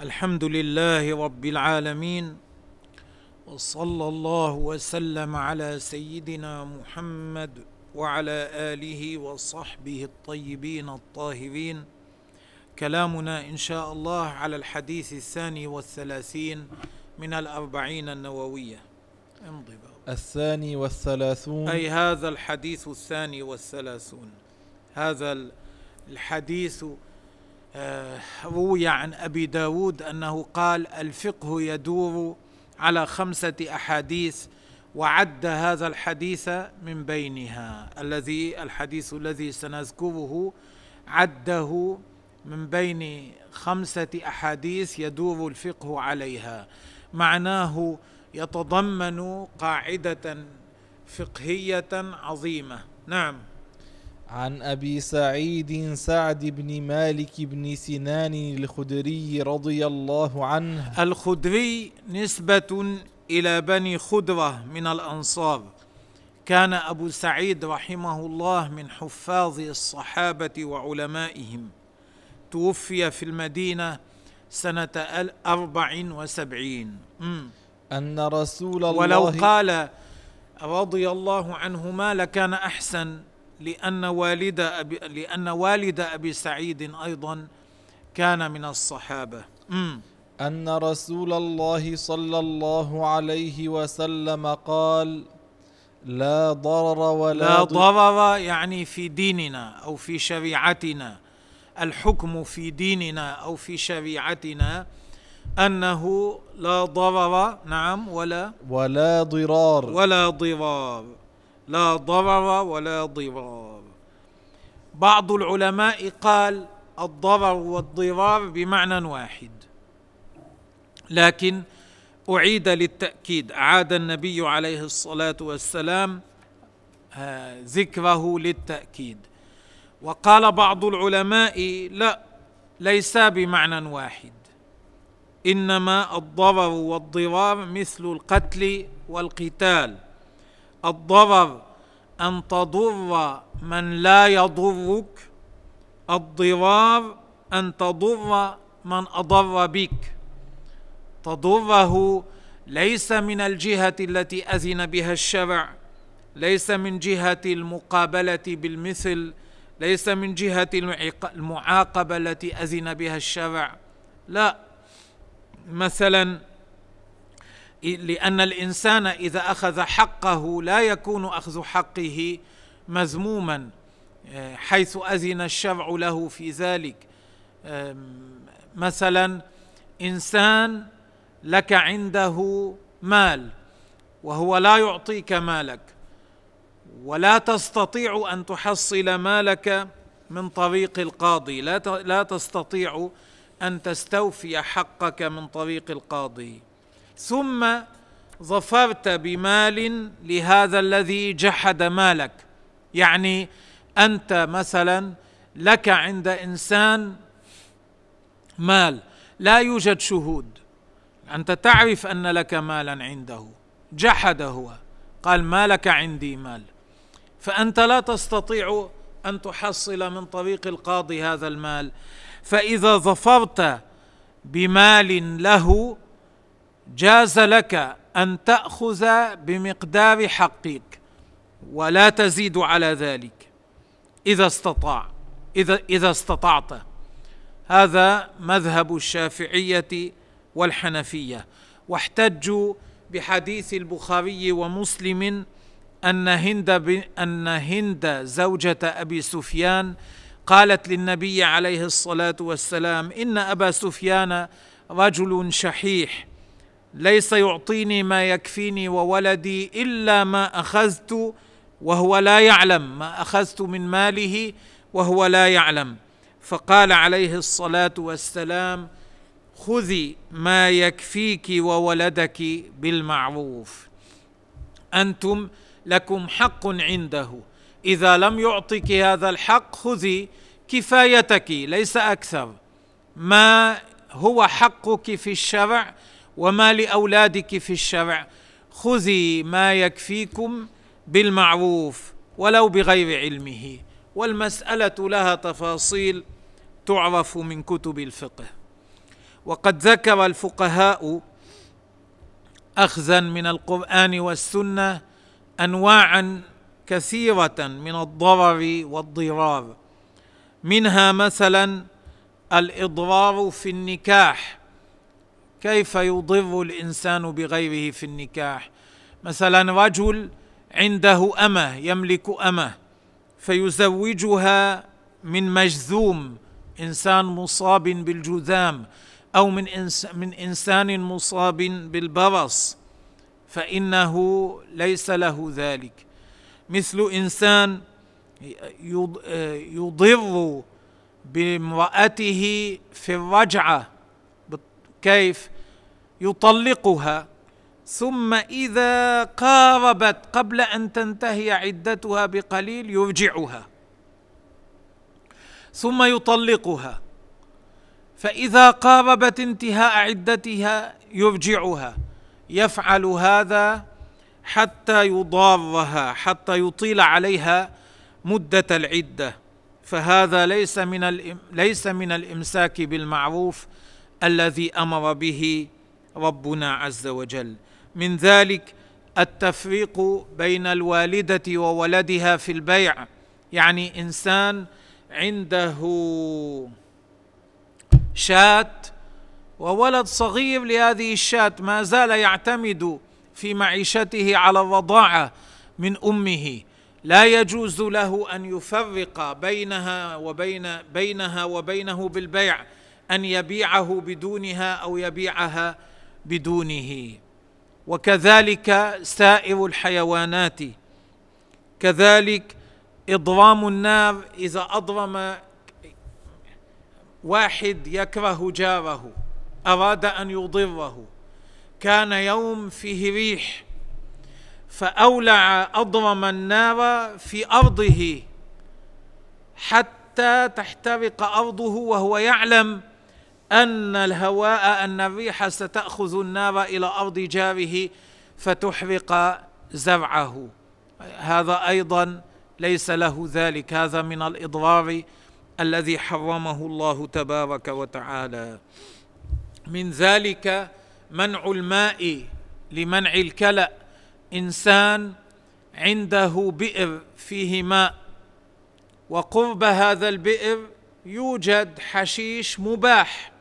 الحمد لله رب العالمين وصلى الله وسلم على سيدنا محمد وعلى آله وصحبه الطيبين الطاهرين. كلامنا إن شاء الله على الحديث الثاني والثلاثين من الأربعين النووية. امضي بقى. الثاني والثلاثون. أي هذا الحديث الثاني والثلاثون. هذا الحديث روي عن أبي داود أنه قال الفقه يدور على خمسة أحاديث وعد هذا الحديث من بينها. الذي الحديث الذي سنذكره عده من بين خمسة أحاديث يدور الفقه عليها. معناه يتضمن قاعدة فقهية عظيمة. نعم. عن أبي سعيد سعد بن مالك بن سنان الخدري رضي الله عنه. الخدري نسبة إلى بني خدرة من الأنصار. كان أبو سعيد رحمه الله من حفاظ الصحابة وعلمائهم. توفي في المدينة سنة أربع وسبعين. أن رسول الله ولو قال رضي الله عنهما لكان أحسن. لأن والد أبي لأن والد أبي سعيد أيضا كان من الصحابة. مم. أن رسول الله صلى الله عليه وسلم قال لا ضرر ولا لا ضرر يعني في ديننا أو في شريعتنا. الحكم في ديننا أو في شريعتنا أنه لا ضرر نعم ولا ولا ضرار. ولا ضرار. لا ضرر ولا ضرار. بعض العلماء قال الضرر والضرار بمعنى واحد. لكن أعيد للتأكيد. اعاد النبي عليه الصلاة والسلام آه، ذكره للتأكيد. وقال بعض العلماء لا ليس بمعنى واحد. إنما الضرر والضرار مثل القتل والقتال. الضرر أن تضر من لا يضرك الضرار أن تضر من أضر بك. تضره ليس من الجهة التي أذن بها الشرع ليس من جهة المقابلة بالمثل ليس من جهة المعاقبة التي أذن بها الشرع. لا. مثلا لأن الإنسان إذا أخذ حقه لا يكون أخذ حقه مذموما آه، حيث أذن الشرع له في ذلك. مثلا إنسان لك عنده مال وهو لا يعطيك مالك ولا تستطيع أن تحصل مالك من طريق القاضي. لا لا تستطيع أن تستوفي حقك من طريق القاضي. ثم ظفرت بمال لهذا الذي جحد مالك. يعني أنت مثلا لك عند إنسان مال لا يوجد شهود. أنت تعرف أن لك مالا عنده. جحد هو. قال ما لك عندي مال. فأنت لا تستطيع أن تحصل من طريق القاضي هذا المال. فإذا ظفرت بمال له جاز لك أن تأخذ بمقدار حقك ولا تزيد على ذلك إذا استطاع إذا إذا استطعت هذا مذهب الشافعية والحنفية واحتجوا بحديث البخاري ومسلم أن هند. أن هند زوجة أبي سفيان قالت للنبي عليه الصلاة والسلام إن أبا سفيان رجل شحيح ليس يعطيني ما يكفيني وولدي إلا ما أخذت وهو لا يعلم ما أخذت من ماله وهو لا يعلم. فقال عليه الصلاة والسلام خذي ما يكفيك وولدك بالمعروف. أنتم لكم حق عنده. إذا لم يعطك هذا الحق خذي كفايتك ليس أكثر. ما هو حقك في الشرع وما لأولادك في الشرع. خذي ما يكفيكم بالمعروف ولو بغير علمه. والمسألة لها تفاصيل تعرف من كتب الفقه. وقد ذكر الفقهاء اخذا من القرآن والسنة انواعا كثيرة من الضرر والضرار. منها مثلا الإضرار في النكاح. كيف يضر الإنسان بغيره في النكاح؟ مثلا رجل عنده أمة يملك أمة فيزوجها من مجذوم إنسان مصاب بالجذام أو من إنس من إنسان مصاب بالبرص فإنه ليس له ذلك. مثل إنسان يضر بامرأته في الرجعة كيف يطلقها. ثم إذا قاربت قبل أن تنتهي عدتها بقليل يرجعها. ثم يطلقها. فإذا قاربت انتهاء عدتها يرجعها. يفعل هذا حتى يضارها حتى يطيل عليها مدة العدة. فهذا ليس من ليس من الإمساك بالمعروف الذي أمر به ربنا عز وجل. من ذلك التفريق بين الوالدة وولدها في البيع. يعني إنسان عنده شاة وولد صغير لهذه الشاة ما زال يعتمد في معيشته على الرضاعة من أمه. لا يجوز له أن يفرق بينها وبين بينها وبينه بالبيع. أن يبيعه بدونها أو يبيعها بدونه. وكذلك سائر الحيوانات. كذلك إضرام النار إذا أضرم واحد يكره جاره أراد أن يضره. كان يوم فيه ريح فأولع أضرم النار في أرضه حتى تحترق أرضه وهو يعلم أن الهواء أن الريح ستأخذ النار إلى أرض جاره فتحرق زرعه. هذا أيضا ليس له ذلك هذا من الإضرار الذي حرمه الله تبارك وتعالى. من ذلك منع الماء لمنع الكلأ إنسان عنده بئر فيه ماء وقرب هذا البئر يوجد حشيش مباح.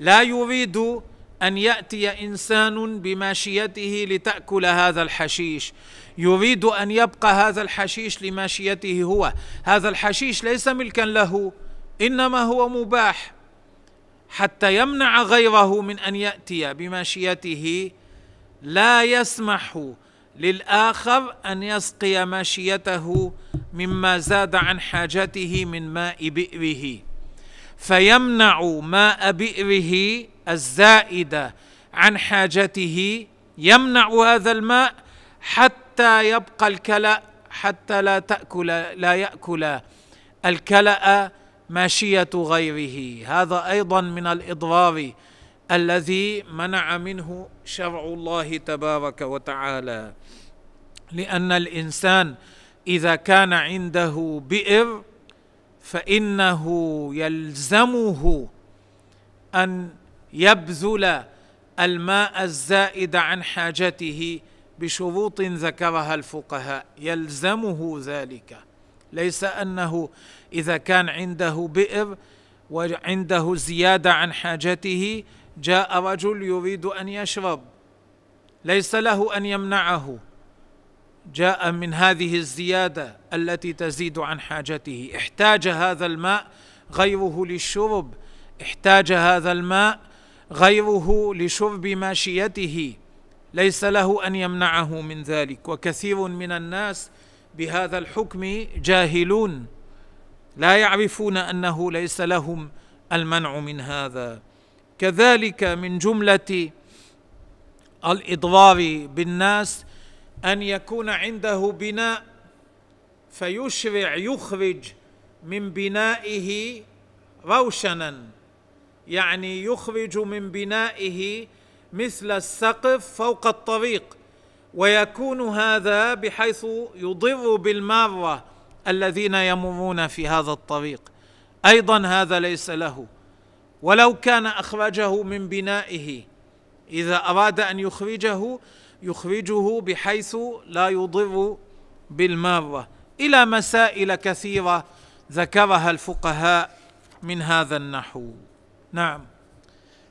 لا يريد أن يأتي إنسان بماشيته لتأكل هذا الحشيش. يريد أن يبقى هذا الحشيش لماشيته هو. هذا الحشيش ليس ملكا له إنما هو مباح. حتى يمنع غيره من أن يأتي بماشيته لا يسمح للآخر أن يسقي ماشيته مما زاد عن حاجته من ماء بئره. فيمنع ماء بئره الزائد عن حاجته. يمنع هذا الماء حتى يبقى الكلأ حتى لا تأكل لا يأكل الكلأ ماشية غيره. هذا أيضا من الإضرار الذي منع منه شرع الله تبارك وتعالى. لأن الإنسان إذا كان عنده بئر فإنه يلزمه أن يبذل الماء الزائد عن حاجته بشروط ذكرها الفقهاء. يلزمه ذلك. ليس أنه إذا كان عنده بئر وعنده زيادة عن حاجته جاء رجل يريد أن يشرب. ليس له أن يمنعه. جاء من هذه الزيادة التي تزيد عن حاجته. احتاج هذا الماء غيره للشرب. احتاج هذا الماء غيره لشرب ماشيته. ليس له أن يمنعه من ذلك. وكثير من الناس بهذا الحكم جاهلون. لا يعرفون أنه ليس لهم المنع من هذا. كذلك من جملة الإضرار بالناس أن يكون عنده بناء فيشرع يخرج من بنائه روشنا. يعني يخرج من بنائه مثل السقف فوق الطريق. ويكون هذا بحيث يضر بالمارة الذين يمرون في هذا الطريق. أيضا هذا ليس له. ولو كان أخرجه من بنائه إذا أراد أن يخرجه يخرجه بحيث لا يضر بالماره إلى مسائل كثيرة ذكرها الفقهاء من هذا النحو. نعم.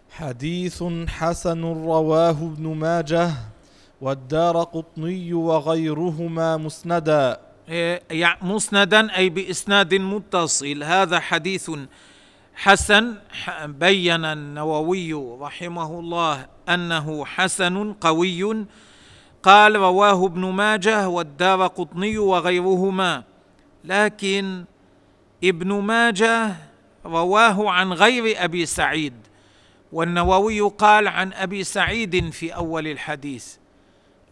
حديث حسن رواه ابن ماجه والدار قطني وغيرهما مسندا. إيه، مسندا أي بإسناد متصل. هذا حديث حسن بين النووي رحمه الله أنه حسن قوي. قال رواه ابن ماجه والدار قطني وغيرهما. لكن ابن ماجه رواه عن غير أبي سعيد. والنووي قال عن أبي سعيد في أول الحديث.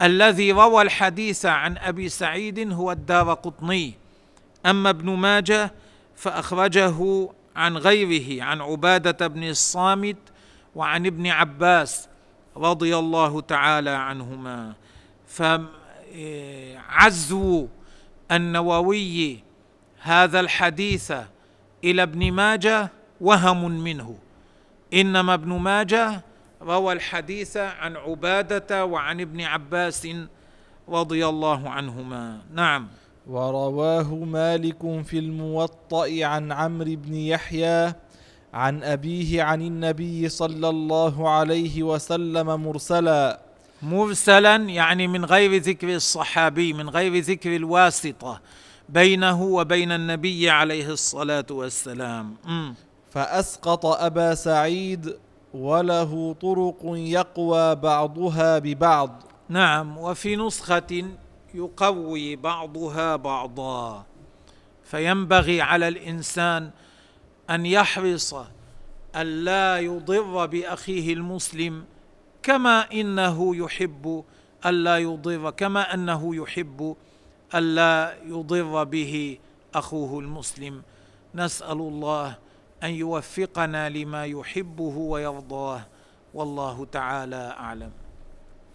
الذي روى الحديث عن أبي سعيد هو الدار قطني. أما ابن ماجه فأخرجه عن غيره عن عبادة بن الصامت وعن ابن عباس. رضي الله تعالى عنهما. فعزو النووي هذا الحديث إلى ابن ماجه وهم منه. إنما ابن ماجه روى الحديث عن عبادة وعن ابن عباس رضي الله عنهما. نعم. ورواه مالك في الموطأ عن عمرو بن يحيى عن أبيه عن النبي صلى الله عليه وسلم مرسلا. مرسلا يعني من غير ذكر الصحابي من غير ذكر الواسطة بينه وبين النبي عليه الصلاة والسلام. م. فأسقط أبا سعيد وله طرق يقوى بعضها ببعض. نعم وفي نسخة يقوي بعضها بعضا. فينبغي على الإنسان أن يحرص الا يضر بأخيه المسلم كما إنه يحب الا يضر كما أنه يحب الا يضر به أخوه المسلم. نسأل الله أن يوفقنا لما يحبه ويرضاه. والله تعالى أعلم.